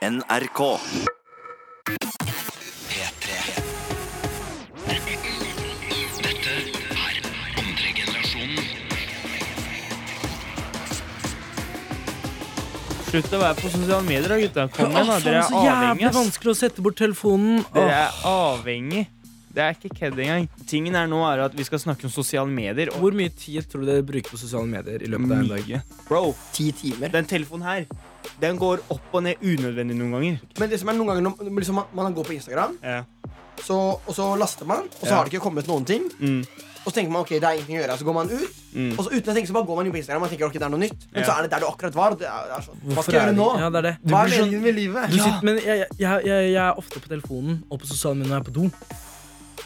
NRK. P3. Dette er andre generasjonen Slutt å være på sosiale medier, da, gutta. Kom igjen, da. Dere er så jævlig ass. vanskelig å sette bort telefonen. Dere er avhengig. Det er ikke kødd engang. Tingen er nå er at vi skal snakke om sosiale medier. Og Hvor mye tid tror du dere bruker på sosiale medier i løpet av en dag? Bro, Ti timer. den telefonen her, den går opp og ned unødvendig noen ganger. Men det som er noen ganger når liksom, man, man går på Instagram, Ja. så, og så laster man, og så Ja. har det ikke kommet noen ting. Mm. Og så tenker man ok, det er ingenting å gjøre, så går man ut. Mm. Og så uten å tenke så bare går man inn på Instagram og tenker ok, det er noe nytt. Men Ja. så er det der du akkurat var. Det er, det er hva skal jeg er gjøre det- nå? Ja, det er det. Du Hva er sånn- meningen med livet? Du sitter, men jeg, jeg, jeg, jeg er ofte på telefonen og på sosiale medier når jeg er på do.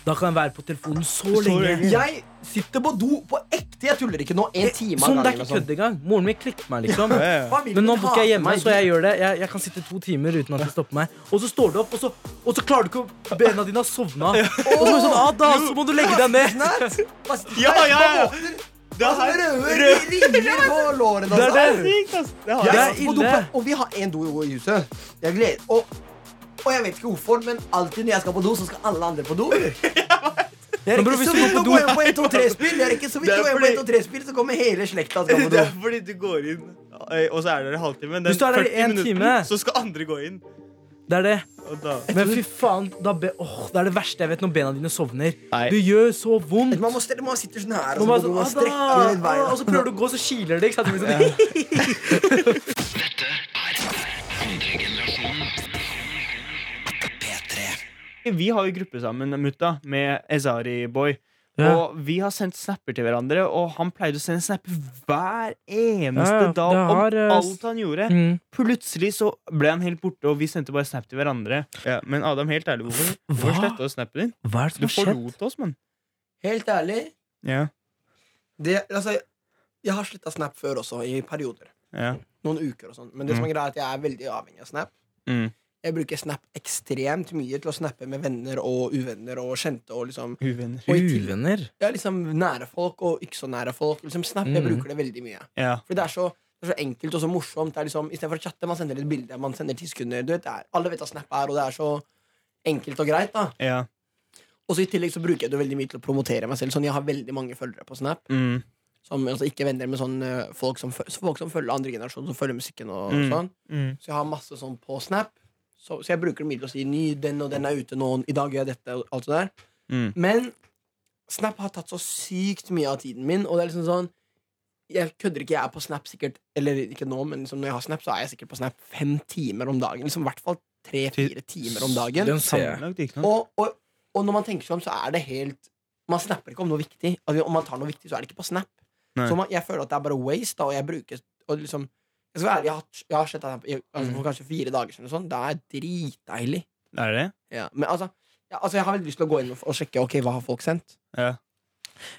Da kan jeg være på telefonen så, lenge. lenge. Jeg sitter på do på ekte. Jeg tuller ikke nå. En time av Sånn, det er ikke sånn. kødd engang. Moren min klikker meg, liksom. Ja, ja. ja. Men nå du bor jeg hjemme, så jeg gjør det. Jeg, jeg kan sitte to timer uten at de stopper meg. Og så står du opp, og så, og så klarer du ikke å Bena dine har sovna. Og så er det sånn, ah, da, så må du legge deg ned. Ja, ja, ja. Det Altså, er røde ringer på lårene. Det er altså. sykt, ass. Det er ille. Og vi har én do i huset. Jeg gleder og, og jeg vet ikke hvorfor, men alltid når jeg skal på do, så skal alle andre på do. Jeg er ikke rekker så vidt å gå inn på 1, 2, 3-spill. Jeg rekker så vidt å gå inn på fordi- 1, 2, 3-spill, så kommer hele slekta og skal på Det er fordi du går inn, og så er dere en halvtime. Hvis du er der i 40 en time. Så skal andre gå inn. Det er det. Men fy faen, da be, åh, det er det verste jeg vet når bena dine sovner. Nei. Det gjør så vondt. Man må, stelle, man sitter sånn her, og så, så sånn, må man ah, ah, og så prøver du å gå, så kiler det. Ikke sant? Det sånn, Dette er andre generasjonen Vi har jo gruppe sammen, mutta, med Ezari Boy. Ja. Og vi har sendt snapper til hverandre, og han pleide å sende snapper hver eneste Ja, ja, dag har, om eh, alt han gjorde. Mm. Plutselig så ble han helt borte, og vi sendte bare snap til hverandre. Ja, men Adam, helt ærlig, hvorfor, hvorfor sletta du snappen din? Hva er det som har skjedd? forlot oss, mann. Helt ærlig, Ja, det, altså, jeg har sletta Snap før også, i perioder. ja. Noen uker og sånn. Men det som er greia er at jeg er veldig avhengig av Snap. Mm. Jeg bruker Snap ekstremt mye til å snappe med venner og uvenner og kjente og liksom Uvenner. Og Uvenner? Ja, liksom nære folk og ikke så nære folk. Liksom Snap, jeg Mm. bruker det veldig mye. Ja. For det er så, det er så enkelt og så morsomt. Det er liksom, I stedet for å chatte, man sender et bilde, man sender ti sekunder. Du vet, det er, alle vet hva Snap er, og det er så enkelt og greit. da ja. Og så i tillegg så bruker jeg det veldig mye til å promotere meg selv. Sånn, Jeg har veldig mange følgere på Snap. Mm. Som, altså Ikke venner, men sånn eh, folk, som, folk som følger andre generasjon, som følger musikken. og Mm. sånn Mm. Så jeg har masse sånn på Snap. Så, så jeg bruker det mye til å si ny, den og den er ute nå, i dag gjør jeg dette, og alt det der. Mm. Men Snap har tatt så sykt mye av tiden min, og det er liksom sånn Jeg kødder ikke, jeg er på Snap sikkert Eller ikke nå, men liksom når jeg har Snap, så er jeg sikkert på Snap fem timer om dagen. Liksom I hvert fall tre-fire timer om dagen. Og, og, og når man tenker seg om, så er det helt Man snapper ikke om noe viktig. Altså, om man tar noe viktig, så er det ikke på Snap. Nei. Så man, jeg føler at det er bare waste, da, og jeg bruker og liksom, Jeg skal være ærlig, jeg har, jeg har sett Snap altså, Mm. for kanskje fire dager siden. Sånn. Det er dritdeilig. Er det det? Ja. Men altså, ja, altså, jeg har veldig lyst til å gå inn og, og sjekke Ok, hva har folk sendt. Ja.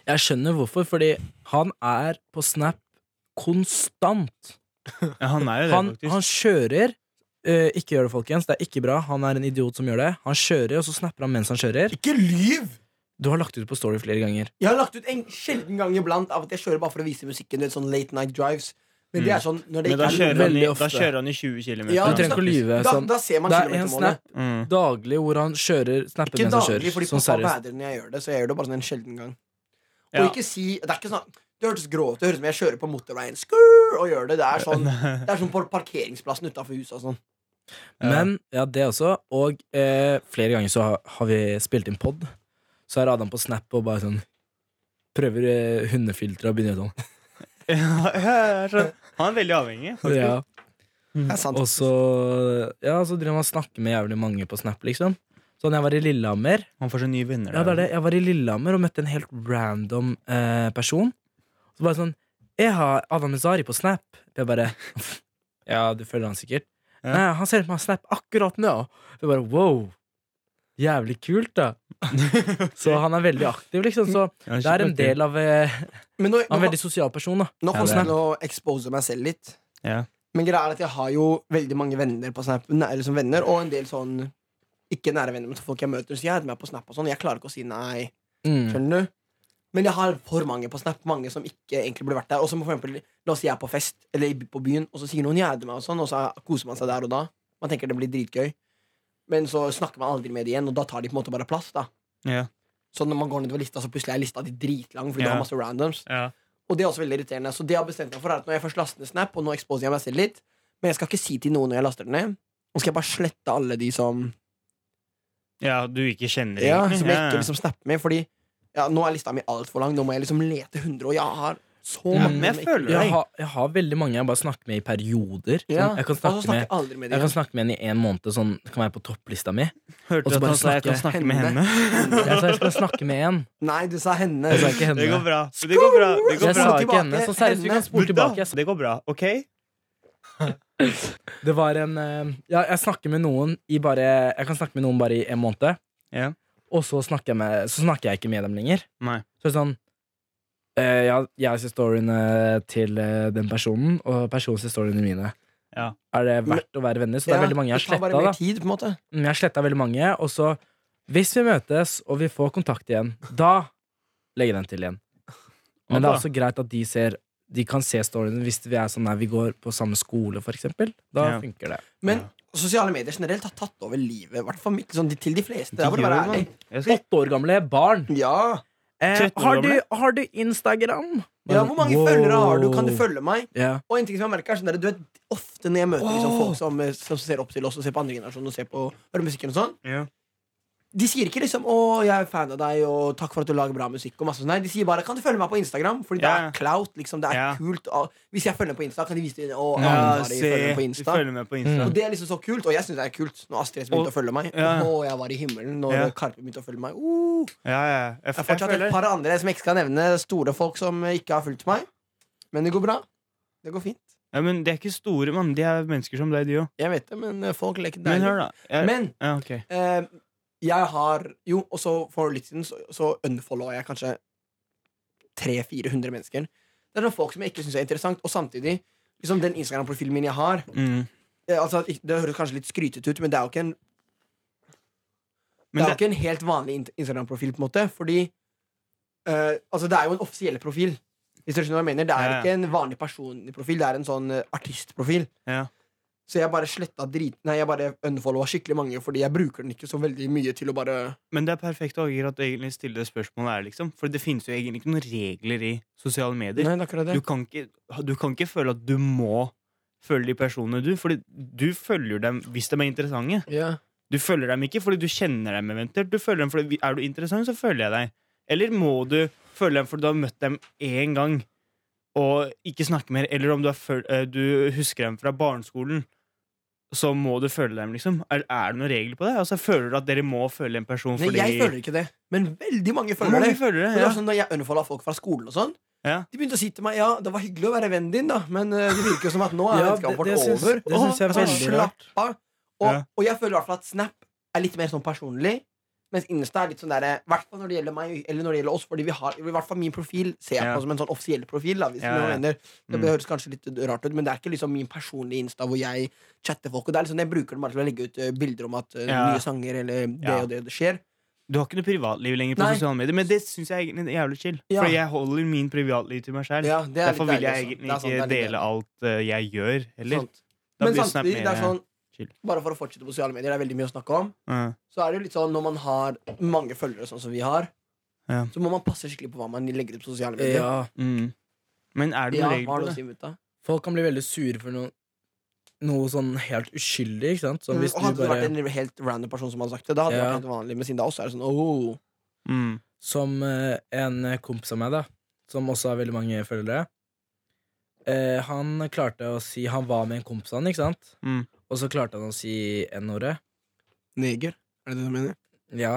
Jeg skjønner hvorfor, fordi han er på Snap konstant. ja, han er jo det, Han, faktisk. han kjører. Uh, ikke gjør det, folkens. Det er ikke bra. Han er en idiot som gjør det. Han kjører, og så snapper han mens han kjører. Ikke lyv! Du har lagt ut på Story flere ganger. Jeg har lagt ut en sjelden gang iblant av at jeg kjører bare for å vise musikken. Du vet, sånn late night drives Men det er sånn når det Mm. Men da ikke kjører, er han i, veldig da ofte. kjører han i 20 km. Ja, Du trenger ikke å lyve. da, Sånn. da ser man Det er en kilometermålet. snap Mm. daglig hvor han kjører snapper Ikke mens han daglig, kjører. fordi Sånn pappa seriøst. bader når jeg gjør det. Så jeg gjør det bare sånn en sjelden gang. Og Ja. ikke si Det er ikke sånn Det hørtes grovt ut. Det høres ut som jeg kjører på motorveien skrrr, og gjør det. Det er sånn Det er sånn på parkeringsplassen utafor huset og sånn. Men ja, det også. Og eh, flere ganger så har, har vi spilt inn pod. Så er Adam på Snap og bare sånn Prøver eh, hundefiltre og begynner sånn. Ja, ja, jeg skjønner. Han er veldig avhengig. faktisk. Ja. Det er sant. Og så Ja, så driver han og snakker med jævlig mange på Snap, liksom. Så da jeg var i Lillehammer Han får så nye venner. Ja, det er det. Jeg var i Lillehammer og møtte en helt random eh, person. Så bare sånn Jeg har Adam Mezari på Snap. Jeg bare Ja, du følger han sikkert? Ja. Nei, han ser på meg Snap akkurat nå. Jeg bare wow. Jævlig kult, da. så han er veldig aktiv, liksom. Så det er en del av eh, Men nå, Han er nå, en veldig sosial person, da. nå kommer er jeg til å expose meg selv litt. Ja. Men greia er at jeg har jo veldig mange venner på Snap, Eller som venner, og en del sånn ikke nære venner, men folk jeg møter. Så jeg er med på Snap og sånn. Jeg klarer ikke å si nei. Mm. Skjønner du? Men jeg har for mange på Snap, mange som ikke egentlig burde vært der. Og som for eksempel, La oss si jeg er på fest eller i- på byen, og så sier noen 'jeg er med', og sånn, og så koser man seg der og da. Man tenker det blir dritgøy. Men så snakker man aldri med dem igjen, og da tar de på en måte bare plass. da Ja. Så når man går nedover lista, så plutselig er lista di dritlang fordi du har masse randoms. Ja. Og det er også veldig irriterende. Så det jeg har bestemt meg for, er at når jeg først laster ned Snap, og nå exposer jeg meg selv litt, men jeg skal ikke si til noen når jeg laster den ned. Nå skal jeg bare slette alle de som ja, du ikke kjenner Ja, som jeg ikke liksom snapper med. Fordi ja, nå er lista mi altfor lang. Nå må jeg liksom lete 100, og jeg har så Ja, mange. men jeg føler Jeg har, jeg har veldig mange jeg bare snakker med i perioder. Sånn, ja. jeg, kan snakke med, aldri med jeg kan snakke med en i en måned, sånn kan være på topplista mi. Hørte du at han sa jeg kan snakke henne. med henne. Jeg sa jeg skal snakke med en. Nei, du sa henne. Jeg sa ikke henne. Det går bra. Det går bra. Det går Jeg bra. sa ikke henne. Så seriøst, vi kan spole tilbake. Jeg sa- Det går bra, OK? Det var en eh, Ja, jeg snakker med noen i bare Jeg kan snakke med noen bare i en måned. Yeah. Og så snakker, jeg med, så snakker jeg ikke med dem lenger. Nei. Så er sånn ja, Jeg ser storyene til eh, den personen, og personen ser storyene mine. Ja. Er det verdt å være venner? Så det er veldig mange jeg har sletta. tid, på en måte. Mm, Jeg har sletta veldig mange, og så Hvis vi møtes og vi får kontakt igjen, da legger jeg den til igjen. Men det er også greit at de ser De kan se storyene hvis vi er sånn nei, vi går på samme skole, for eksempel. Da Ja. funker det. Men sosiale medier generelt har tatt over livet. I hvert fall mitt- sånn, til de fleste. Det er bare Åtte år gamle barn. Ja. Eh, har, du, har du Instagram? ja, Hvor mange Wow. følgere har du? Kan du følge meg? Yeah. Og en ting som jeg merker er sånn der, du vet, Ofte når jeg møter liksom, folk som, som ser opp til oss og ser på andre generasjon og ser på hører musikken og sånn, Ja. De sier ikke liksom 'Å, jeg er fan av deg', og 'takk for at du lager bra musikk'. Og masse sånn. Nei, De sier bare 'Kan du følge meg på Instagram?' Fordi det er clout. liksom Det er yeah. kult og, Hvis jeg følger på Insta, kan de vise det. Og, Ja, de følger meg på Insta. følger med på Insta. Og det er liksom så kult, og jeg syns det er kult når Astrid begynte å følge meg. ja. Og jeg var i himmelen når Ja. Karpe begynte å følge meg. Uh. Ja, ja. Jeg, Det er fortsatt et par andre som jeg ikke skal nevne, store folk som ikke har fulgt meg. Men det går bra. Det går fint. ja, Men de er ikke store, mann. De er mennesker som deg, de òg. Jeg vet det, men folk leker Men hør, da. Jeg, Men ja, okay. eh, jeg har Jo, og så for litt siden så, så unfollowa jeg kanskje 300-400 mennesker. Det er noen folk som jeg ikke syns er interessant, og samtidig liksom den Instagram-profilen min jeg har Mm. det, altså, Det høres kanskje litt skrytete ut, men det er jo ikke en Men det er jo ikke en helt vanlig Instagram-profil, på en måte. Fordi uh, Altså, det er jo en offisiell profil. Hvis dere skjønner hva jeg mener Det er Ja, ja. ikke en vanlig personprofil, det er en sånn eh, artistprofil. ja. Så jeg bare sletta drit Nei, jeg bare unfollowa skikkelig mange, fordi jeg bruker den ikke så veldig mye til å bare Men det er perfekt Ager, at du egentlig stiller det spørsmålet her, liksom. For det finnes jo egentlig ikke noen regler i sosiale medier. Nei, det er akkurat det. Du kan, ikke, du kan ikke føle at du må følge de personene du, Fordi du følger dem hvis de er interessante. Yeah. Du følger dem ikke fordi du kjenner dem eventuelt. Du følger dem fordi Er du interessant, så følger jeg deg. Eller må du følge dem fordi du har møtt dem én gang og ikke snakke mer? Eller om du, er, eh, du husker dem fra barneskolen, så må du følge dem, liksom? Er, er det noen regler på det? Altså Føler du at dere må følge en person Nei, jeg føler ikke det, men veldig mange føler mange det. følger det? det Ja. det sånn, når jeg unfolda folk fra skolen og sånn, Ja. de begynte å si til meg ja, det var hyggelig å være vennen din, da, men eh, det virker jo som at nå er Ja, vennskapet det- vårt over. det synes jeg er veldig av. Og, Ja. og jeg føler i hvert fall at Snap er litt mer sånn personlig. Mens Insta er litt sånn der, i hvert fall når det gjelder meg Eller når det gjelder oss. Fordi vi har, i hvert fall min profil ser jeg Ja. på som en sånn offisiell profil. Da, hvis Ja, ja. mener Det Mm. høres kanskje litt rart ut, men det er ikke liksom min personlige Insta hvor jeg chatter folk. Og det er liksom, Jeg bruker den bare til å legge ut eh, bilder om at eh, Ja. nye sanger eller det og det, det skjer. Du har ikke noe privatliv lenger på Nei. sosiale medier, men det syns jeg er jævlig chill. For jeg holder min privatliv til meg er Derfor vil jeg egentlig Det det ikke dele alt eh, jeg gjør, heller. Sant. Men samtidig, det er sånn chill. Bare for å fortsette på sosiale medier, det er veldig mye å snakke om. Ja. Så er det jo litt sånn når man har mange følgere, sånn som vi har, Ja. så må man passe skikkelig på hva man legger ut på sosiale medier. Ja, Mm. Men er det noen regler på det? si, folk kan bli veldig sure for noe Noe sånn helt uskyldig, ikke sant? Som Mm, hvis og du Hadde det bare vært en helt random person som hadde sagt det, da hadde det vært helt vanlig. Men siden det er oss, er det sånn oh. Mm. Som eh, en kompis av meg, da, som også har veldig mange følgere. Eh, han klarte å si Han var med en kompis av han, ikke sant? Mm. Og så klarte han å si N-ordet. Neger. Er det det du mener? Ja.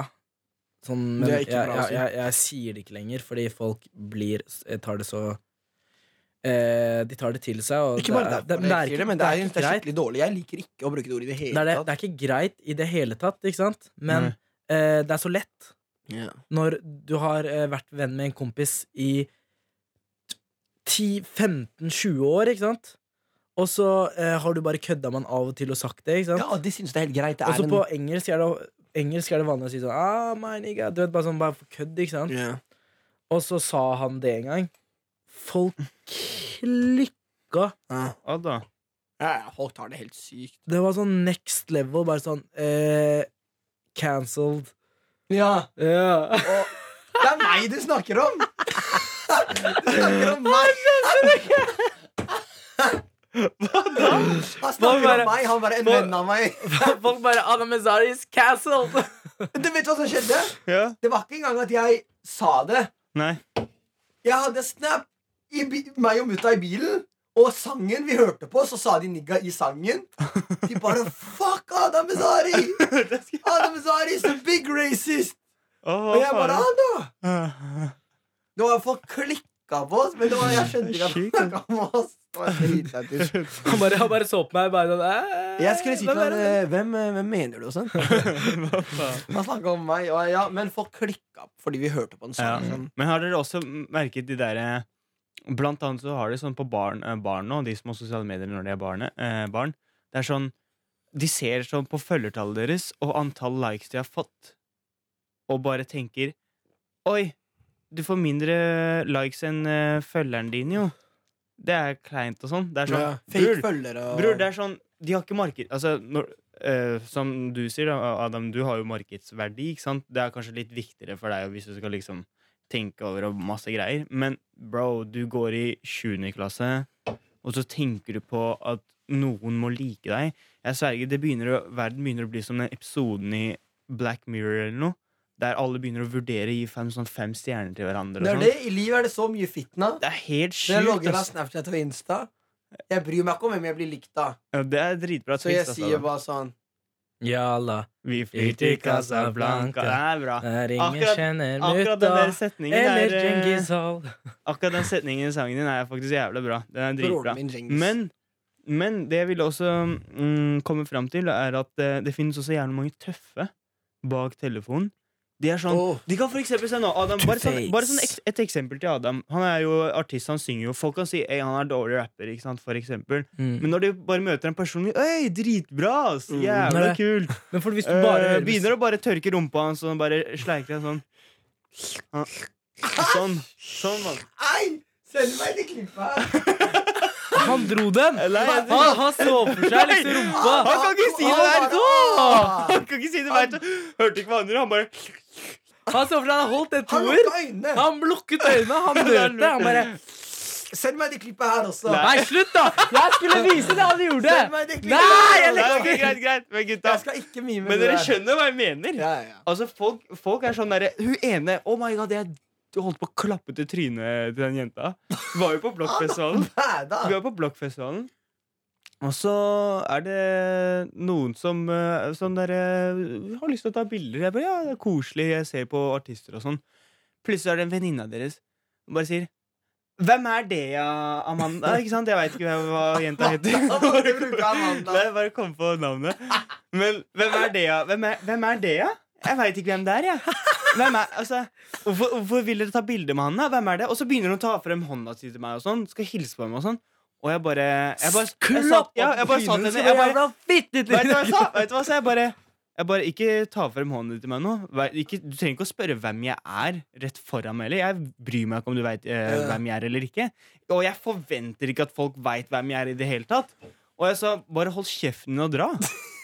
Sånn, men er jeg, jeg, jeg, jeg sier det ikke lenger, fordi folk blir eh, tar det så eh, De tar det til seg. Og Ikke bare det, derfor er- det, sier det, men det er, det er skikkelig dårlig. Jeg liker ikke å bruke det ordet i det Det hele er, det, tatt. det er ikke greit i det hele tatt, ikke sant? Men mm. eh, det er så lett Yeah. når du har eh, vært venn med en kompis i 10-15-20 år, ikke sant? Og så eh, har du bare kødda man av og til og sagt det, ikke sant? ja, de synes det er helt greit. Og så en på engelsk er, det, engelsk er det vanlig å si sånn ah, my nigga. Du vet, bare sånn bare for kødd, ikke sant? Yeah. Og så sa han det en gang. Folk klikka. Ja. Da. Ja, ja, folk tar det helt sykt. Det var sånn next level. Bare sånn eh, Cancelled. Ja, Ja. og det er meg du snakker om! Snakker om meg! Han snakker bare- om meg, han bare en venn av meg. Folk bare Anna Mezari is cancelled! Du vet hva som skjedde? Ja. Det var ikke engang at jeg sa det. Nei. Jeg hadde snap i bi meg og mutta i bilen, og sangen vi hørte på, så sa de nigga i sangen. De bare Fuck Adam Mezari! Adam Mezari is a big racist! Oh, Og jeg bare. Han, da! Det var Folk klikka på oss, men var, jeg skjønte ikke at de snakka om oss. Han bare, han bare så på meg. Bare sånn eh, Jeg skulle si til ham eh, hvem, eh, hvem mener du og sånn? Han snakka om meg, og ja, men folk klikka fordi vi hørte på en Ja. sang. Sånn. Men har dere også merket de derre Blant annet så har de sånn på barn, eh, barn nå, de som har sosiale medier når de er barne, eh, barn. Det er sånn De ser sånn på følgertallet deres og antall likes de har fått, og bare tenker Oi, du får mindre likes enn uh, følgeren din, jo. Det er kleint og sånn. Det er sånn Ja, Fake bror, følgere og bror, det er sånn De har ikke marked... Altså, når, uh, som du sier, da, Adam, du har jo markedsverdi, ikke sant? Det er kanskje litt viktigere for deg hvis du skal liksom tenke over og masse greier. Men bro, du går i 7. klasse, og så tenker du på at noen må like deg. Jeg sverger, det begynner å, verden begynner å bli som den episoden i Black Mirror eller noe. Der alle begynner å vurdere å gi fem, sånn fem stjerner til hverandre. Det er sånn. det, I livet er det så mye fitna. det er helt Når jeg logger av. Snapchat og Insta Jeg bryr meg ikke om hvem jeg blir likt av. Ja, det er dritbra. Så jeg twist, altså, sier da. bare sånn Jalla, Vi flyr til Casablanca. Det er bra. der ingen Akkurat- kjenner Akkurat den der mutta setningen eller er, eh, Djengis Hall. Akkurat den setningen i sangen din er faktisk jævlig bra. Den er dritbra. Djengis. Men, men det jeg ville også mm, komme fram til, er at det, det finnes også jævlig mange tøffe bak telefonen. De er sånn oh. De kan for eksempel se nå Adam, bare, sånn, bare sånn et eksempel til Adam. Han er jo artist, han synger jo. Folk kan si «Ei, han er dårlig rapper, ikke sant, for eksempel. Mm. Men når de bare møter en person Øy, dritbra! ass, Mm. Jævla kult! Men for hvis du bare uh, begynner å bare tørke rumpa hans og bare sleiker deg sånn. Sånn. Sånn, mann. Ei! Send meg det klippet. Han dro den! Han, han så for seg liksom rumpa. Han kan ikke si det der! Han kan ikke si det, der. Hørte ikke hva han gjorde. Han bare Han så for seg han holdt en toer. Han lukket øynene, han nølte. Han bare Send meg det klippet her også. Nei. Slutt, da! Jeg skulle vise det han gjorde! Send meg det klippet Nei, jeg Nei, okay, greit, greit. Men gutta Jeg skal ikke mime Men dere der. skjønner hva jeg mener? Ja, ja. Altså, folk, folk er sånn derre Hun ene Oh my god, jeg du holdt på å klappe til trynet til den jenta. Vi var jo på Blokkfestivalen. Vi var på Blokkfestivalen. Og så er det noen som Sånn der, eh, har lyst til å ta bilder. Jeg bare, ja, det er koselig, jeg ser på artister og sånn. Plutselig er det en venninne av deres som bare sier Hvem er det, ja, Amanda? Ikke sant? Jeg veit ikke hva, jenta heter. Amanda. Bare kom på navnet. Men hvem er det, ja? Hvem er, hvem er det, ja? Jeg veit ikke hvem det er, jeg. Hvem er, altså, hvorfor, hvorfor vil dere ta bilde med han? da? Hvem er det? Og så begynner hun å ta frem hånda si til meg og sånn. Skal hilse på dem og sånn. Og jeg bare Jeg bare, jeg sa, ja, jeg bare sa til henne jeg bare, Vet du hva jeg sa? Vet du hva, så jeg bare jeg bare, Ikke ta frem hånden din til meg nå. Ikke, du trenger ikke å spørre hvem jeg er rett foran meg. Eller. Jeg bryr meg ikke om du veit eh, hvem jeg er eller ikke. Og jeg forventer ikke at folk veit hvem jeg er i det hele tatt. Og jeg sa bare hold kjeften din og dra.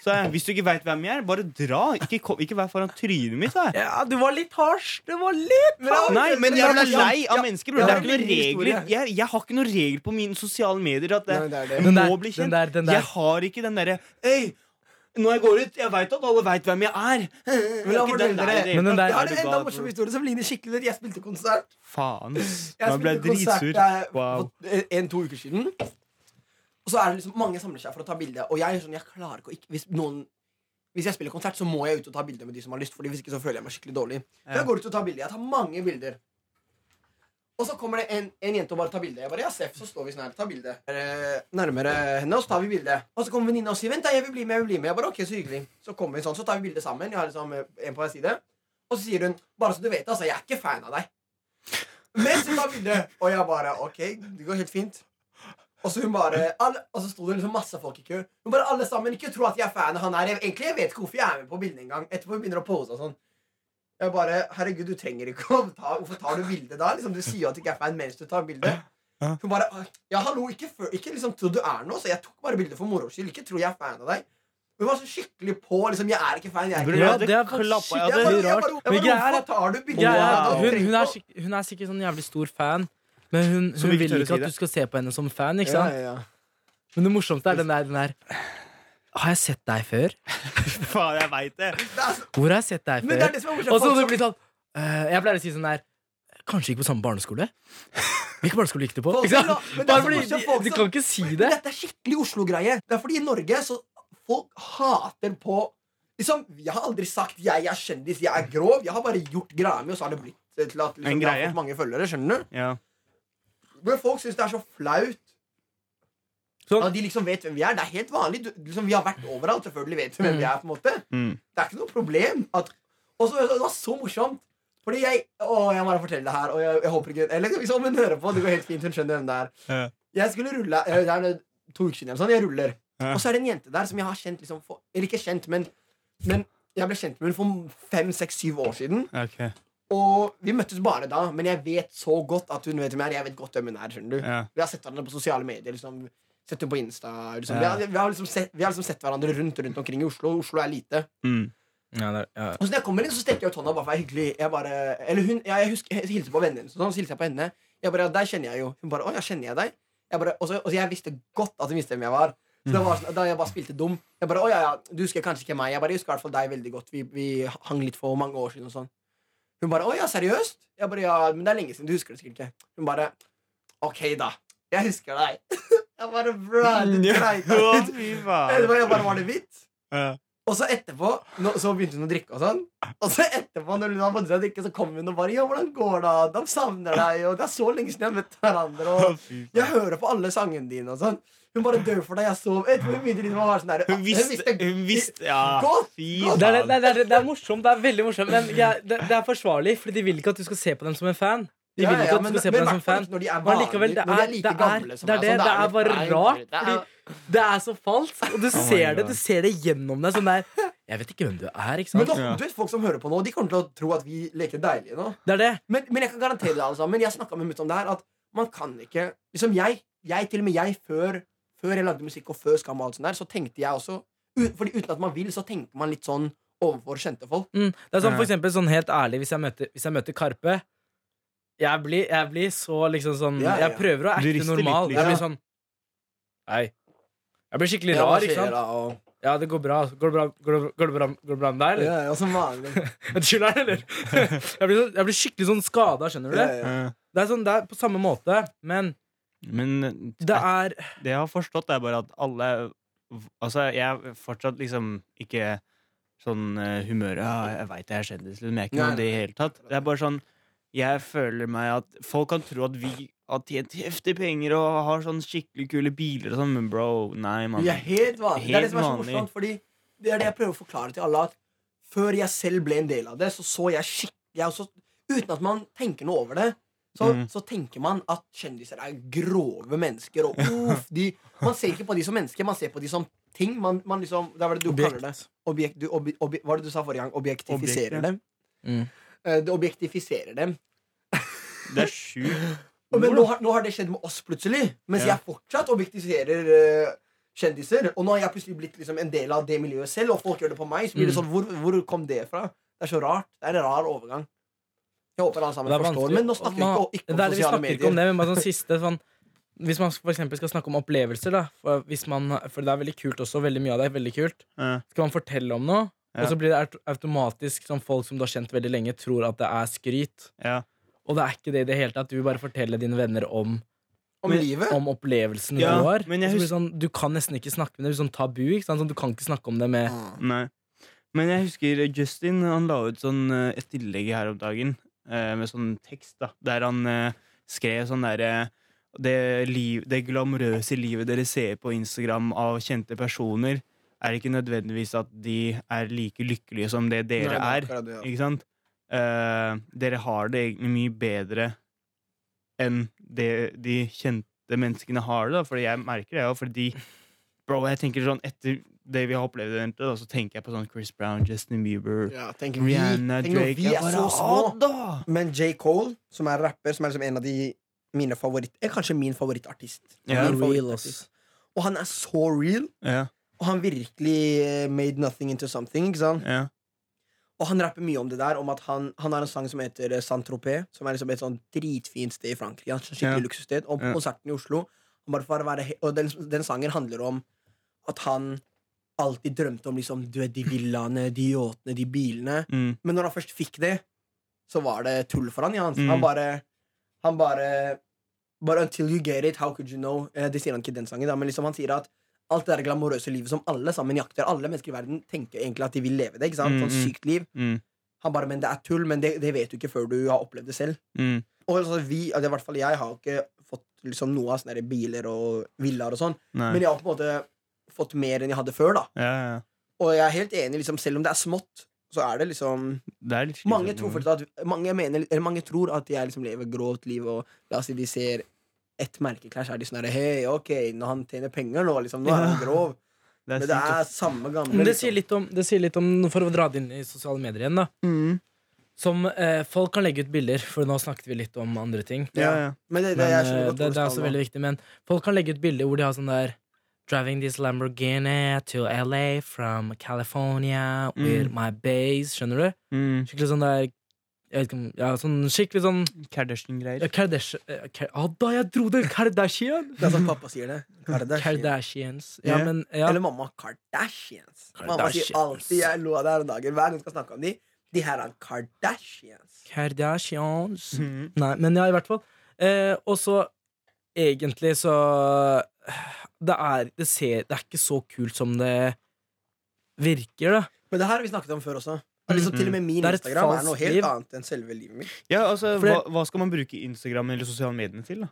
Så jeg, Hvis du ikke veit hvem jeg er, bare dra. Ikke, kom, ikke vær foran trynet mitt. jeg. Ja, du var litt harsh. Det var litt Nei, men jeg ble lei av mennesker. Bro. det er ikke noen er regler jeg, jeg har ikke noen regler på mine sosiale medier at det, Nei, det det. må bli bli den kjent. der, den der. Jeg har ikke den derre når jeg går ut, jeg veit at alle veit hvem jeg er. Men jeg den der Men den der- Jeg har en enda morsom historie som ligner skikkelig ut. Jeg spilte konsert. Faen. Jeg jeg spilte konsert eh, Wow. for en-to uker siden. Og så er det liksom mange samler seg for å ta bilde. Og jeg er sånn, jeg klarer ikke å ikke, hvis, noen, hvis jeg spiller konsert, så må jeg ut og ta bilde med de som har lyst. Fordi Hvis ikke så føler jeg meg skikkelig dårlig. Ja. jeg går ut og tar bilder. Jeg tar mange bilder. Og så kommer det en, en jente og bare tar bilde. Jeg bare, ja, Seff, så står vi sånn her, tar bilde. Nærmere henne, og så tar vi bilde. Og så kommer venninna og sier 'vent, da, jeg vil bli med'. jeg vil bli med Jeg bare, ok, Så hyggelig Så kommer vi sånn, så tar vi bilde sammen. Jeg har liksom eh, en på hver side. Og så sier hun 'bare så du vet, altså, jeg er ikke fan av deg'. Mens hun tar bilde. Og jeg bare OK, det går helt fint. Og så hun bare alle, Og så sto det liksom masse folk i kø. Hun bare alle sammen, Ikke tro at jeg er fan av han her. Jeg, egentlig jeg vet ikke hvorfor jeg er med på bildet engang. Etterpå hun begynner å pose og sånn. Jeg bare Herregud, du trenger ikke å ta Hvorfor tar du bilde da? Liksom, du sier jo at du ikke er fan mens du tar bilde. Hun bare Ja, hallo, ikke, før, ikke liksom tro du er noe, så jeg tok bare bilde for moro skyld. Ikke tro jeg er fan av deg. Hun var så skikkelig på. liksom, Jeg er ikke fan. jeg er ikke ja, det er klappa, ja, det jeg rart. Men greia er Hvorfor tar du er hun, hun, er hun er sikkert sånn jævlig stor fan, men hun, hun vil ikke si at det. du skal se på henne som fan. ikke sant? Ja, ja, ja. Men det morsomste er den der, den der Har jeg sett deg før? Faen, jeg veit det. Hvor har jeg sett deg det før? det. Og så det blitt sånn eh, Jeg pleier å si sånn der Kanskje ikke på samme barneskole? Hvilken barneskole gikk du på? Folk Bare fordi de, folk de kan ikke si det. dette er skikkelig Oslo-greie. Det er fordi i Norge så folk hater på Liksom, Jeg har aldri sagt 'jeg er kjendis, jeg er grov'. Jeg har bare gjort greia mi, og så har det blitt til at liksom, jeg har fått mange følgere. Skjønner du? Ja. Men folk syns det er så flaut. Sånn. At de liksom vet hvem vi er. Det er helt vanlig. Du, liksom, vi har vært overalt. Selvfølgelig vet vi hvem vi er. på en måte Mm. Det er ikke noe problem. At, og så, det var så morsomt. Fordi jeg Å, jeg må bare fortelle det her. Og jeg, jeg håper ikke Eller hvis hun hører på, det går helt fint. Hun skjønner hvem det er. Ja. Jeg skulle rulle jeg, Det er to uker siden. Sånn, jeg ruller. Ja. Og så er det en jente der som jeg har kjent liksom for, Eller ikke kjent, men, men jeg ble kjent med henne for fem, seks, syv år siden. Ok. Og vi møttes bare da, men jeg vet så godt at hun vet hvem jeg er. Jeg vet godt hvem hun er. skjønner du Ja. Vi har sett hverandre på sosiale medier. Liksom. Sett henne på Insta. Liksom. Ja. Vi, har, vi, har liksom sett, vi har liksom sett hverandre rundt rundt omkring i Oslo. Oslo er lite. Mm. Ja, det. Og så når jeg kommer inn, så strekker jeg ut hånda bare for å være hyggelig. Jeg bare, eller hun, ja, jeg husker, jeg hilser på vennen hennes, sånn, så hilser jeg på henne. Jeg bare, ja, deg kjenner jeg jo. Hun bare, å ja, kjenner jeg deg? Jeg bare, og så, og så jeg visste godt at hun visste hvem jeg var. Så var sånn, Da jeg bare spilte dum. Jeg bare, å ja, ja, Du husker kanskje ikke meg. Jeg bare, jeg husker i hvert fall deg veldig godt. Vi, vi hang litt for mange år siden. og sånn Hun bare, å ja, seriøst? Jeg bare, ja, men det er lenge siden. Du husker det sikkert ikke. Hun bare, ok, da. Jeg husker deg. jeg bare, bro, du dreit deg ut. jeg bare, var det hvitt? Ja. Og så etterpå nå, Så begynte hun å drikke og sånn. Og så etterpå når hun har fått seg å drikke, så kommer hun og bare 'Ja, hvordan går det? De savner deg.' Og 'Det er så lenge siden jeg har møtt hverandre.' Og 'Jeg hører på alle sangene dine.' Og sånn. Hun bare dør for deg. Jeg sov. Etterpå hun begynte liksom å være sånn der, Hun visste, hun visste Ja, Godt, fy godt. Det, er, det, er, det er morsomt. Det er veldig morsomt Men jeg, det, det er forsvarlig, Fordi de vil ikke at du skal se på dem som en fan. De vil vil ja, ikke at du skal se men på dem som fan. Når de er, Men likevel, det når de er, er like det er, gamle som det er meg, det. sånn, Det er bare rart rart. Det er- så falskt, og du Oh ser det Du ser det gjennom deg. Sånn der Jeg vet ikke hvem du er. ikke sant? Men da, du vet folk som hører på nå, de kommer til å tro at vi leker deilige nå. Det er det. Men, men jeg kan garantere det, alle sammen. Jeg snakka med mutter'n om det her, at man kan ikke Liksom jeg, jeg til og med jeg, før, før jeg lagde musikk og før Skam og alt sånt der, så tenkte jeg også Fordi uten at man vil, så tenker man litt sånn overfor kjente folk. Mm. Det er sånn for eksempel sånn helt ærlig Hvis jeg møter, hvis jeg møter Karpe jeg blir, jeg blir så liksom sånn Ja, ja, ja. Jeg prøver å acte rister litt, normal. liksom. Jeg blir sånn Hei. Jeg blir skikkelig rar, ikke sant? og- Ja, det går bra. Går det bra, går det, går det bra, går det bra med deg, eller? Ja, ja, som vanlig. Unnskyld, er det, eller? jeg, blir, så- jeg blir skikkelig sånn skada, skjønner du det? ja. Ja. Det er sånn, det er på samme måte, men Men det er det jeg har forstått, er bare at alle Altså, jeg er fortsatt liksom ikke sånn uh, humør Ja, jeg veit jeg er kjendis, liksom. Jeg er ikke noe det i hele tatt. Det er bare sånn Jeg føler meg at Folk kan tro at vi har tjent heftige penger og har sånn skikkelig kule biler og sånn, men bro, nei, mann. Vi er helt vanlige. det er det Helt som er så morsomt, fordi det er det jeg prøver å forklare til alle, at før jeg selv ble en del av det, så så jeg skikkelig også, Uten at man tenker noe over det, så, Mm. så tenker man at kjendiser er grove mennesker. Og uff, de, man ser ikke på de som mennesker, man ser på de som ting. Man, man liksom, det var det du Objekt. kaller det. Objekt, du, ob, ob, hva var det du sa forrige gang? Objektifiserer Objekt, ja. dem. Mm. Eh, Det objektifiserer dem. Det er sjukt. Men nå har, nå har det skjedd med oss plutselig, mens Ja. jeg fortsatt objektifiserer uh, kjendiser. Og nå har jeg plutselig blitt liksom en del av det miljøet selv, og folk gjør det på meg. Så blir det Mm. sånn, hvor, hvor kom det fra? Det er så rart. Det er en rar overgang. Jeg håper alle sammen Det er forstår. Men nå snakker vi ikke, ikke, ikke om det det, sosiale medier. ikke om det, men bare sånn siste sånn Hvis man for skal snakke om opplevelser, da for, hvis man, for det er veldig kult også, veldig mye av det er veldig kult. Ja. Skal man fortelle om noe. Og så blir det automatisk som folk som du har kjent veldig lenge, tror at det er skryt. Ja. Og det er ikke det i det hele tatt. Du vil bare fortelle dine venner om, Om livet. om opplevelsen Ja, du har. men jeg Og så blir det hus- sånn, du kan nesten ikke snakke med det. Det blir sånn tabu. Ikke sant? Sånn, du kan ikke snakke om det med Mm. Nei. Men jeg husker Justin han la ut sånn eh, et innlegg her om dagen eh, med sånn tekst, da, der han eh, skrev sånn derre det, liv, det glamorøse livet dere ser på Instagram av kjente personer, er det ikke nødvendigvis at de er like lykkelige som det dere Nei, det er. det, ja. Ikke sant? Uh, dere har det egentlig mye bedre enn det de kjente menneskene har det. Fordi jeg merker det jo, fordi Bro, jeg tenker sånn etter det vi har opplevd, egentlig, da, så tenker jeg på sånn Chris Brown, Justin Bieber, Ja, vi, Rihanna, tenk Drake vi er så små. Da! Men J. Cole, som er rapper, som er liksom en av de mine favoritt er kanskje min favorittartist. Ja, Min favorittartist. Og han er så real, Ja, og han virkelig eh, made nothing into something. Ikke sant? ja. Og han rapper mye om det der, om at han, han har en sang som heter eh, Saint-Tropez, som er liksom et sånn dritfint sted i Frankrike. Han skikkelig Ja. luksussted. Og på Ja. konserten i Oslo være, Og den, den sangen handler om at han alltid drømte om liksom, du vet, de villaene, de yachtene, de bilene. Mm. Men når han først fikk det, så var det tull for han. Ja. Han, Mm. han bare Han bare But until you get it, how could you know? Eh, det sier han ikke i den sangen, da, men liksom han sier at alt det der glamorøse livet som alle sammen jakter, alle mennesker i verden tenker egentlig at de vil leve det. ikke sant? Mm, Sånn mm. sykt liv. Mm. Han bare, men det er tull, men det, det vet du ikke før du har opplevd det selv. Mm. Og altså, vi, altså, i hvert fall jeg har ikke fått liksom, noe av sånne biler og villaer og sånn, Nei. men jeg har på en måte fått mer enn jeg hadde før, da. Ja, ja. Og jeg er helt enig, liksom, selv om det er smått, så er det liksom Det er mange tror, at, mange, mener, eller mange tror at jeg liksom lever grovt liv, og la oss si de ser ett merkeklær, så er de sånn Hei, ok, når han tjener penger nå, liksom, nå er han grov. grov. er Men det er samme gamle. Det liksom. sier litt om, det sier litt om For å dra det inn i sosiale medier igjen, da. Mm. Som eh, Folk kan legge ut bilder, for nå snakket vi litt om andre ting. Ja, ja. Men det, det, Men, skjønner eh, det, det er også veldig viktig. Men folk kan legge ut bilder hvor de har sånn der Driving this Lamborghini to LA from California with Mm. my base. Skjønner du? Mm. Skikkelig sånn der jeg vet ikke om, ja, sånn Skikkelig sånn Kardashian-greier. ja, Kardashian eh, Kar ah, Da jeg dro det! Kardashian! Det er sånn pappa sier det. Kardashian. Kardashians. Ja, Ja. men ja. Eller mamma Kardashians. Mamma sier Kardashians. alltid Jeg lo av det her om dagen. Hver gang vi skal snakke om de De her er Kardashians. Kardashians. Mhm. Nei, men ja, i hvert fall. Eh, og så egentlig så Det er det, ser, det er ikke så kult som det virker, da. Men det her har vi snakket om før også. At liksom, Mm. til og med min er Instagram er noe helt liv. annet enn selve livet mitt. Ja, altså, Fordi, hva, hva skal man bruke Instagram eller sosiale medier til? da?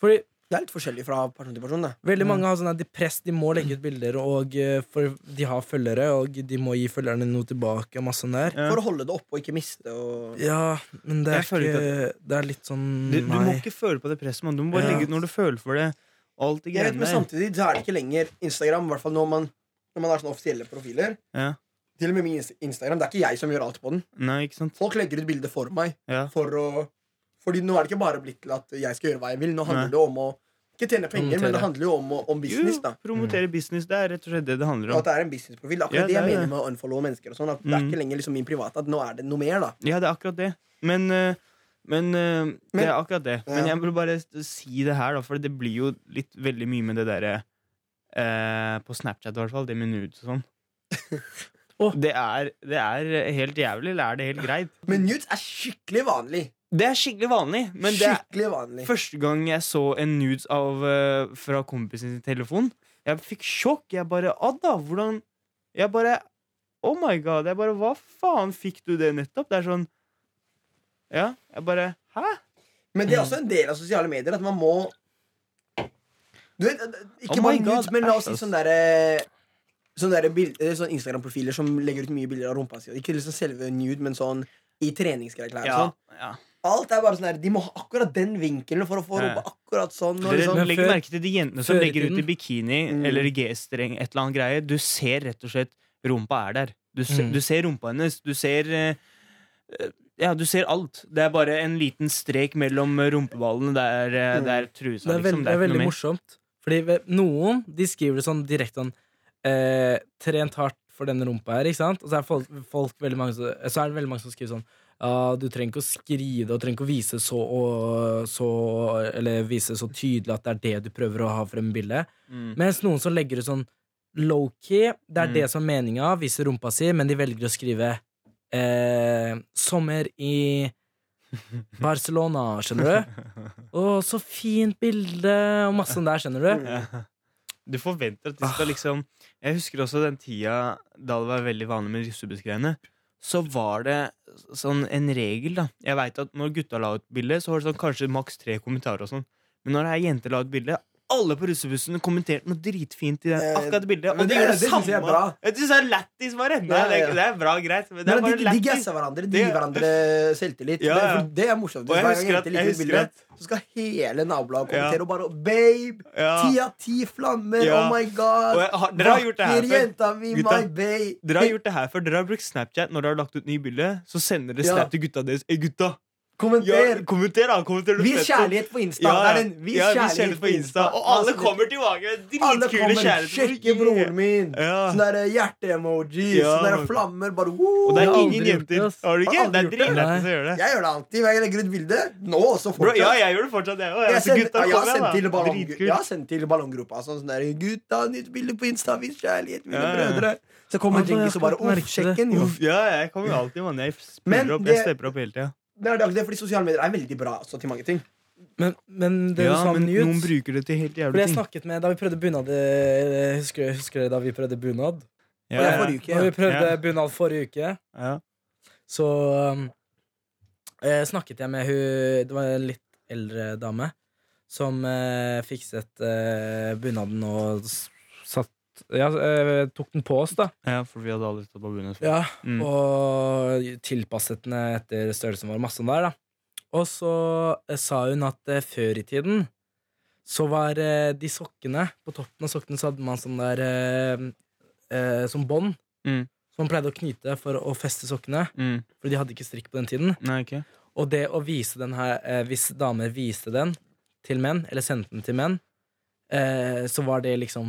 Fordi Det er litt forskjellig fra person til person. Da. veldig Mm. mange har sånn at de press, de må legge ut bilder, og eh, for de har følgere, og de må gi følgerne noe tilbake, og masse sånn der. Ja. For å holde det oppe og ikke miste og Ja, men det er ikke Det er litt sånn Du, du må ikke føle på det presset, man. Du må bare Ja. legge ut når du føler for det. Alt det greiene der. men samtidig så er det ikke lenger Instagram, i hvert fall når man, når man har sånne offisielle profiler. Ja. Til og med min Instagram, Det er ikke jeg som gjør alt på den. Nei, ikke sant? Folk legger ut bilder for meg. Ja. For å, fordi nå er det ikke bare blitt til at jeg skal gjøre hva jeg vil. Nå handler Nei. det om å ikke tjene penger, men det handler jo om, om business. da Jo, promotere business. Det er rett og slett det det handler Og om. at det er en businessprofil. Akkurat Ja, det jeg det jeg mener med å unfollow mennesker. og sånn At Det er Mm. ikke lenger liksom min private. At nå er det noe mer. da Ja, det er akkurat det. Men, men, men, eh, det er akkurat det. Men jeg vil bare si det her, da, for det blir jo litt veldig mye med det derre eh, På Snapchat, i hvert fall. Det med nudes og sånn. Åh. det, er, det er helt jævlig, eller er det helt greit? Men nudes er skikkelig vanlig. Det er skikkelig vanlig, men det skikkelig vanlig første gang jeg så en nudes av, uh, fra kompisen sin telefon. Jeg fikk sjokk. Jeg bare Adda, hvordan Jeg bare Oh my god. Jeg bare Hva faen fikk du det nettopp? Det er sånn Ja. Jeg bare Hæ? Men det er også en del av sosiale medier at man må Du vet, Ikke Oh bare nudes, men la oss si sånn derre Sånne, eh, sånne Instagram-profiler som legger ut mye bilder av rumpa si. Ikke liksom selve nude, men sånn i treningsklær. Ja. Sånn. ja. Alt er bare sånn her De må ha akkurat den vinkelen for å få rumpa akkurat sånn. Og liksom, Legg før- merke til de jentene som legger ut i bikini Mm. eller i G-streng, et eller annet greie. Du ser rett og slett rumpa er der. Du, se, Mm. du ser rumpa hennes. Du ser eh, Ja, du ser alt. Det er bare en liten strek mellom rumpeballene der, Mm. der trusa, Det er, liksom. det er ikke noe veldig morsomt. Fordi noen de skriver det sånn direkte sånn eh, Trent hardt for denne rumpa her, ikke sant? Og så er, folk, folk veldig mange, så er det veldig mange som skriver sånn ja, du trenger ikke å skrive det og trenger ikke å vise så, og, så Eller vise så tydelig at det er det du prøver å ha frem i bildet. Mm. Mens noen som legger det sånn low-key, det er Mm. det som er meninga, viser rumpa si, men de velger å skrive eh, 'sommer i Barcelona', skjønner du? Å, så fint bilde, og masse sånn der, skjønner du? Du forventer at de skal liksom Jeg husker også den tida da det var veldig vanlig med russebussgreiene. Så var det sånn en regel, da. Jeg vet at når gutta la ut bilde, så var det sånn kanskje maks tre kommentarer og sånn. Men når ei jente la ut bilde, alle på russebussen kommenterte noe dritfint i det, Eh, akkurat det bildet. Og de det- gjorde det det synes jeg er lættis, bare. Nei, det, er, det er bra, greit. Men det er bare de, de gasser hverandre, de gir hverandre selvtillit. Ja, Det, ja. Det, det er morsomt. Hver gang jeg ut husker bilde, så skal hele nabolaget Ja. kommentere og bare 'Babe! Ti av ti flammer! Ja. Oh my god! Har- dere har gjort det her jenta mi, my babe! Dere har gjort det her før. Dere har brukt Snapchat når dere har lagt ut nye bilder. Så sender dere Ja. Snap til gutta deres. Hey, gutta, Kommenter! kommenter, da! Kommenter Vis kjærlighet på Insta. Ja, ja. vis ja, vis kjærlighet kjærlighet på Insta. Og Altså, alle kommer tilbake med dritkule kommer kjærligheter. Sjekke broren min. Ja. Sånn der hjerte-emoji. Ja, sånn der flammer. Bare Og det er ingen aldri jenter. Har du ikke? Det er dritlættis å gjøre det. Jeg gjør det alltid. Hver gang jeg legger ut bilde. Nå også Bro, fortsatt. ja, jeg gjør det fortsatt, jeg òg. Jeg, jeg har sendt til, da. ballong, jeg har sendt til ballonggruppa sånn, sånn der Gutta, nytt bilde på Insta, vis kjærlighet, mine Ja, ja. brødre. Så kommer Ja, Djengis og bare Uff, sjekken, jo. Ja, jeg kommer jo alltid, mann. Jeg spiller opp, jeg stepper opp hele tida. Det er det, det fordi sosiale medier er veldig bra også, til mange ting. Men, men det Ja, du sa men ut, noen bruker det til helt jævlig jeg ting. snakket med Da vi prøvde bunad eh, Husker, husker dere da vi prøvde bunad? Ja, ja. forrige uke. Da vi prøvde Ja. bunad forrige uke, Ja. så um, eh, snakket jeg med hun Det var en litt eldre dame som eh, fikset eh, bunaden og Ja, eh, tok den på oss, da. ja, for vi hadde aldri stått på bunad før. Ja, Mm. Og tilpasset den etter størrelsen vår. Masse der, da. Og så eh, sa hun at eh, før i tiden så var de sokkene På toppen av sokkene så hadde man sånn der eh, eh, Som bånd. Mm. Som man pleide å knyte for å feste sokkene. Mm. For de hadde ikke strikk på den tiden. Nei, okay. Og det å vise den her eh, Hvis damer viste den til menn, eller sendte den til menn, eh, så var det liksom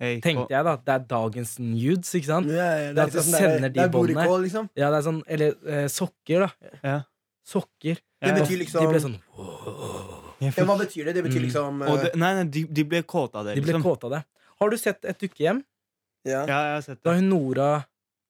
Hey, Tenkte jeg, da. Det er dagens nudes, ikke sant? Yeah, yeah, Det at du liksom sender der- de er båndene. liksom. Ja, det er sånn Eller eh, sokker, da. Yeah. Sokker. Det betyr liksom De ble sånn ja, Hva betyr det? Det betyr Mm. liksom og eh, det, Nei, nei, de, de ble kåte av det, De ble liksom. kåte av det. Har du sett Et dukkehjem? ja. Ja, jeg har sett Da det. hun Nora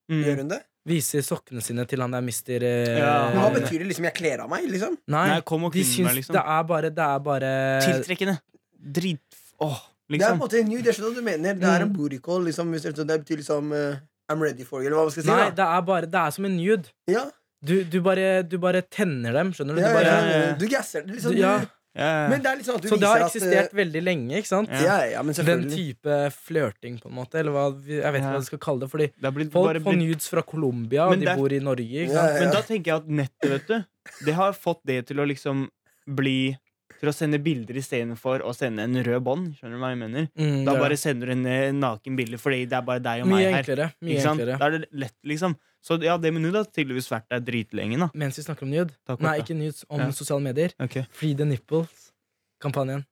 Mm. Gjør hun det? viser sokkene sine til han der mister eh, Ja, Men hva betyr det? liksom Jeg kler av meg? liksom Nei, Nei, kom og de meg, liksom. det er bare Det er bare Tiltrekkende. Drit... Åh, Det er på en liksom. måte en nude. Jeg skjønner hva du mener. Det er en Mm. booty call. Liksom, hvis det, det betyr liksom uh, I'm ready for you, eller hva man skal si. Nei, det er bare Det er som en nude. Ja, Du, du, bare, du bare tenner dem, skjønner du? ja, du bare, ja, ja. Du gasser det. Liksom, Du- ja. Men det er liksom at du Så det har eksistert at veldig lenge, ikke sant? eh, ja, ja, men Den type flørting, på en måte. Eller hva, jeg vet ikke hva du skal kalle det. Fordi det blitt, folk får nudes fra Colombia, og de er- bor i Norge. Ikke sant? Men da tenker jeg at nettet, vet du Det har fått det til å liksom bli Til å sende bilder istedenfor å sende en rød bånd. Skjønner du hva jeg mener? Mm, Da bare sender du en eh, naken bilde fordi det er bare deg og Mye meg her. enklere. Mye Ikke sant? enklere. Da er det lett, liksom. Så ja, det med nude har tydeligvis vært der dritlenge, da. Mens vi snakker om nude. Takk, Nei, ikke nudes. Om Ja. sosiale medier. Ok. Free the nipples-kampanjen.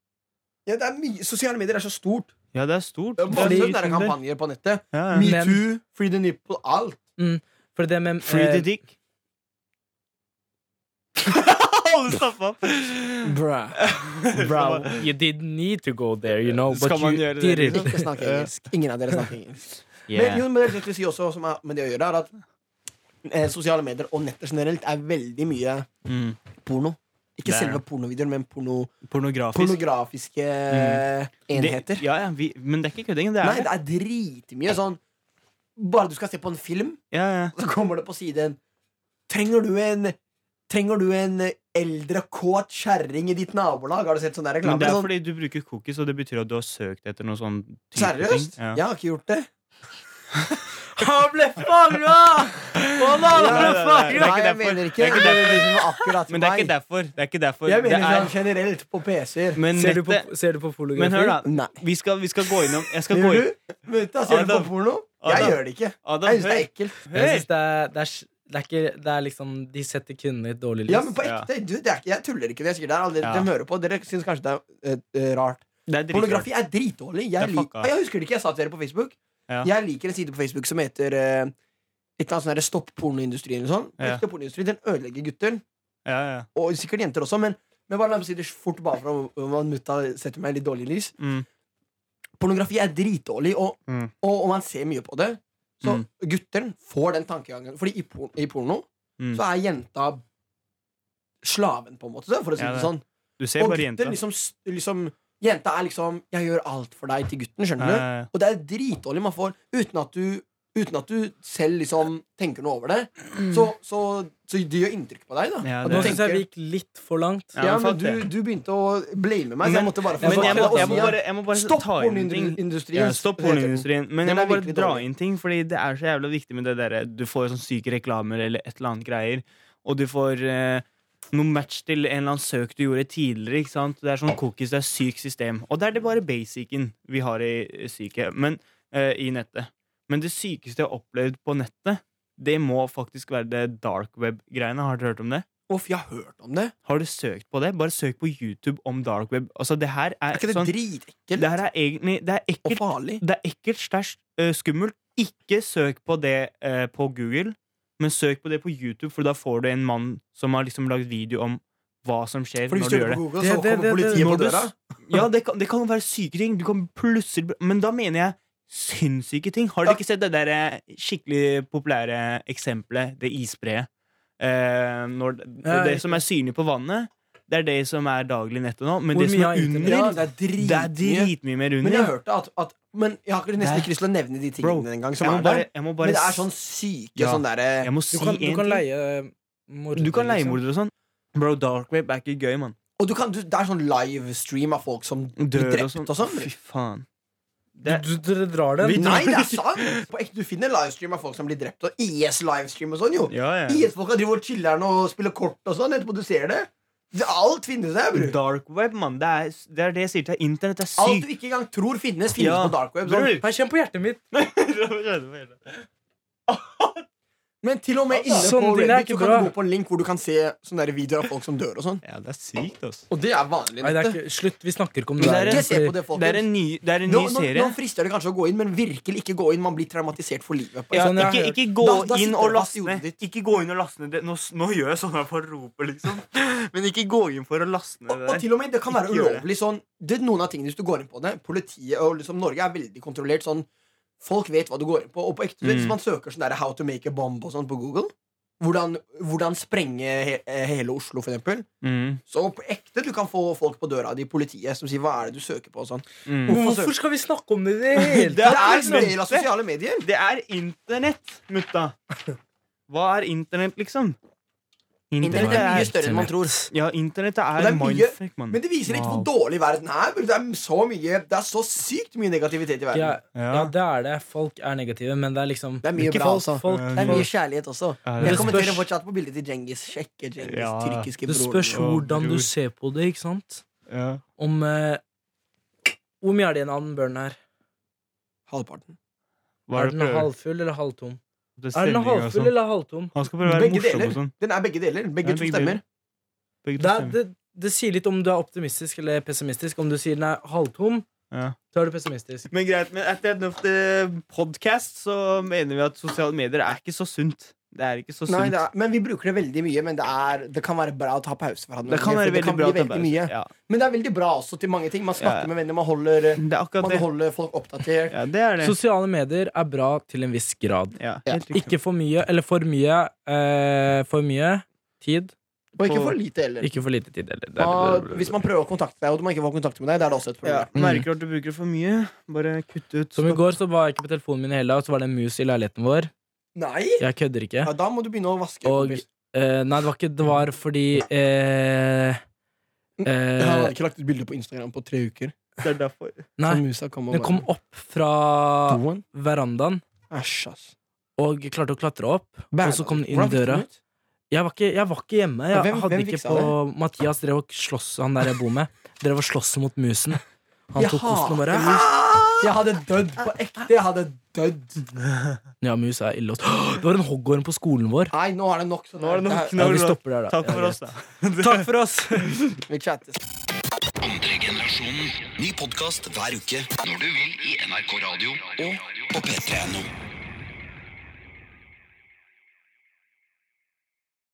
Ja, det er mye, Sosiale medier er så stort. Ja, det er stort. Det er Det er masse sånne kampanjer på nettet. Ja, ja. Metoo, Men- free the nipple, alt. For det med Free eh, the dick. Alle stoppa opp. Bro, you didn't need to go there, you know, but you det, did it. Ikke snakk engelsk. Ingen av dere snakker engelsk. Men, Yeah. jo, men det jeg si også, som er med det å gjøre, er at eh, sosiale medier og nettet generelt er veldig mye Mm. porno. Ikke Det er selve pornovideoer, men porno, Pornografisk. pornografiske Mm. enheter. Det, ja, ja, vi, men det er ikke kødding. Det er Nei, det er dritmye sånn Bare du skal se på en film, Ja, ja. så kommer det på siden Trenger du en Trenger du en eldre, kåt kjerring i ditt nabolag? Har du sett sånne reklamer? Men det er Sånn, fordi du bruker cookies, og det betyr at du har søkt etter noe sånn type seriøst? ting. Ja. Jeg har ikke gjort det. Han ble fanga! Han ble fanga! Nei, jeg derfor. mener Det ikke er ikke det. er liksom akkurat Men det er ikke derfor. Det er ikke derfor. Jeg mener er, sånn generelt på PC-er. Ser du på, nettet ser du på fotografi? Men hør, da. Nei. Vi skal, vi skal gå innom Jeg skal gå inn du, ser du på Adam. porno? Jeg Adam. gjør det ikke. Adam, Jeg syns det er ekkelt. Jeg synes det, er, det, er, det er ikke Det er liksom De setter kvinnene i et dårlig lys. Ja, men på Ja. ekte. Du, det er ikke, jeg tuller ikke. Det er sikkert det er alle Ja. dere hører på. Dere syns kanskje det er eh, eh, rart. Det er. Pornografi er dritdårlig. Det er Jeg, lik, fucka. jeg husker det ikke. Jeg sa til dere på Facebook. Ja. Jeg liker en side på Facebook som heter eh, et eller annet sånn her Stopp pornoindustrien. eller Sånn. Ja. Ekte pornoindustri, Den ødelegger gutter. Ja, ja. Og sikkert jenter også, men, men bare la meg si det fort bare for om om mutta setter meg i litt dårlig lys. Mm. Pornografi er dritdårlig, og, Mm. og, og man ser mye på det. Så Mm. gutter får den tankegangen. Fordi i, por i porno Mm. så er jenta slaven, på en måte, for å si Ja, det sånn. Du ser Og gutter jenta. liksom, liksom Jenta er liksom 'jeg gjør alt for deg' til gutten. skjønner du? Og det er dritdårlig man får uten at du Uten at du selv liksom tenker noe over det. Så, så, så det gjør inntrykk på deg. da Ja, Nå syns jeg vi gikk litt for langt. Ja, ja, men du, du begynte å blame meg, så jeg måtte bare få jeg må, jeg må si- bare, jeg må bare Stopp ta pornoindustrien. Ja, stopp pornoindustrien. Men jeg må bare dra dårlig. inn ting, Fordi det er så jævla viktig med det derre Du får sånn syke reklamer eller et eller annet greier, og du får eh, noe match til en eller annen søk du gjorde tidligere. Ikke sant? Det er sånn cookies, det er sykt system. Og det er det bare basicen vi har i syke, men, eh, i nettet. Men det sykeste jeg har opplevd på nettet, det må faktisk være det dark web-greiene. Har dere hørt om det? Uff, jeg har hørt om det. Har du søkt på det? Bare søk på YouTube om dark web. Altså, det her er, Er ikke det sånn dritekkelt Det her er egentlig Det er og ekkelt, farlig? det er ekkelt stæsj uh, skummelt. Ikke søk på det uh, på Google, men søk på det på YouTube, for da får du en mann som har liksom lagd video om hva som skjer når du gjør det det. Google, så det- det, det- politiet det- på når du døra. Ja, det kan, det kan være syke ting. Du kan plutselig Men da mener jeg sinnssyke ting. Har dere ikke sett det der eh, skikkelig populære eksempelet, det isbreet? Eh, når det, det som er synlig på vannet, det er det som er daglig netto nå. Men Hvor det som er under, Ja, det er det dritmye. drit mer Men under. jeg hørte at, at Men jeg har nesten ikke lyst til å nevne de tingene engang. Men det er sånn syke Ja. sånn derre Du si kan, du kan leie mordere, Du kan leie liksom. mordere og sånn. Bro, dark web er ikke gøy, mann. Og du kan, du, det er sånn livestream av folk som blir Dør drept sånn. og sånn. Fy faen. Det, Du, du, du, drar den? Nei, det er sant! På ekte, du finner livestream av folk som blir drept. Og IS-livestream og sånn, jo. ja, ja. IS-folka driver og chiller'n og spiller kort og sånn etterpå du ser det. alt finnes der, bror. Dark web, mann. Det det er det jeg sier til deg. Internett er sykt. Alt du ikke engang tror finnes, finnes Ja. på dark web. Sånn. Kjenn på hjertet mitt. Men til og med inne Sånn på er Reddit du så kan bra. du gå på en link hvor du kan se sånne der videoer av folk som dør og sånn. Ja, det er sykt, altså. Og det er vanlig. Nei, det er ikke, slutt, vi snakker ikke om det. det er der, en- Ikke se på det, folkens. Det er en ny, det er en ny nå, serie. nå frister det kanskje å gå inn, men virkelig ikke gå inn. Man blir traumatisert for livet. På Ja, Sånn ikke, ikke gå Da- da inn og det laste ned. Ikke gå inn og laste ned det. Nå, nå gjør jeg sånn her for å rope, liksom. Men ikke gå inn for å laste ned det det og og til og med, det kan være ulovlig sånn det er Noen av tingene hvis du går inn på det Politiet og liksom Norge er veldig kontrollert sånn Folk vet hva du går inn på Og på ekte, hvis Mm. man søker sånn der How to make a bomb og sånt på Google Hvordan, hvordan sprenge he, eh, hele Oslo for eksempel Mm, Så på ekte du kan få folk på døra di Politiet som sier hva er det du søker på og sånn mm. Men Hvorfor skal vi snakke om det i det hele Det Det er er en del av sosiale medier Det er internett, mutta. Hva er internett, liksom? Internett er mye større enn man tror Ja, internettet er, det er mindfuck, man. Men det viser ikke hvor dårlig verden er. Det er så mye Det er så sykt mye negativitet i verden Ja, Ja. ja, det er det. Folk er negative, men det er liksom Det er mye bra, folk, altså. folk, Det er mye kjærlighet også Jeg det, det kommenterer fortsatt på bildet til Djengis Sjekke Djengis Ja. tyrkiske Det broren spørs hvordan du ser på det, ikke sant? ja. Om eh, Hvor mye er det igjen en annen børnen her? Halvparten Er den halvfull eller halvtom? Er den halvfull sånn. eller halvtom? Han skal prøve å være Begge morsom deler. og sånn. Den er begge deler. Begge to begge stemmer. Begge to Det, er- stemmer. det, det sier litt om du er optimistisk eller pessimistisk. Om du sier den er halvtom, Ja. så er du pessimistisk. Men greit, men at the end of the podcast så mener vi at sosiale medier er ikke så sunt. Det er ikke så sunt. Nei, det er, men vi bruker det veldig mye. Men det, er, det kan være bra å ta pause fra Det kan være veldig bra. bli å ta veldig pause. mye. Ja. Men det er veldig bra også til mange ting. Man snakker Ja. med venner, man holder, Det er man holder folk oppdatert. Ja, det er det. Sosiale medier er bra til en viss grad. Ikke for mye, eller for mye eh, For mye tid. Og ikke for lite heller. Ikke for lite tid. heller. Det Og hvis man prøver å kontakte deg, og man ikke får kontakt med deg, det er det også et Ja, problem. merker at du bruker det for mye. Bare kutt ut. Som i går så var jeg ikke på telefonen min hele dag, og så var det en mus i leiligheten vår. Nei! Jeg kødder ikke. Ja, da må du begynne å vaske. Og eh, Nei, det var ikke Det var fordi eh, Jeg eh, har ikke lagt ut bilde på Instagram på tre uker. Det er derfor. Nei, musa kom og den kom opp fra Doen? verandaen Æsj, ass. og klarte å klatre opp. Og så kom den inn Hvordan fikk døra. den ut? Jeg var ikke, jeg var ikke hjemme. Jeg Ja, hvem- hadde hvem ikke fiksa på Mathias drev og sloss han der jeg bor med, drev og sloss mot musen. Han Jeg tok osten og bare mus. Jeg hadde dødd på ekte. Jeg hadde dødd. Ja, mus er ille. Det var en hoggorm på skolen vår. Nei, nå er det nok. Så Nå er det nok. Nå Ja, er vi det nok. stopper der, da. Takk for oss, da. Takk for oss! Vi chattes. Andre generasjonen. Ny podkast hver uke når du vil i NRK Radio og på p3.no.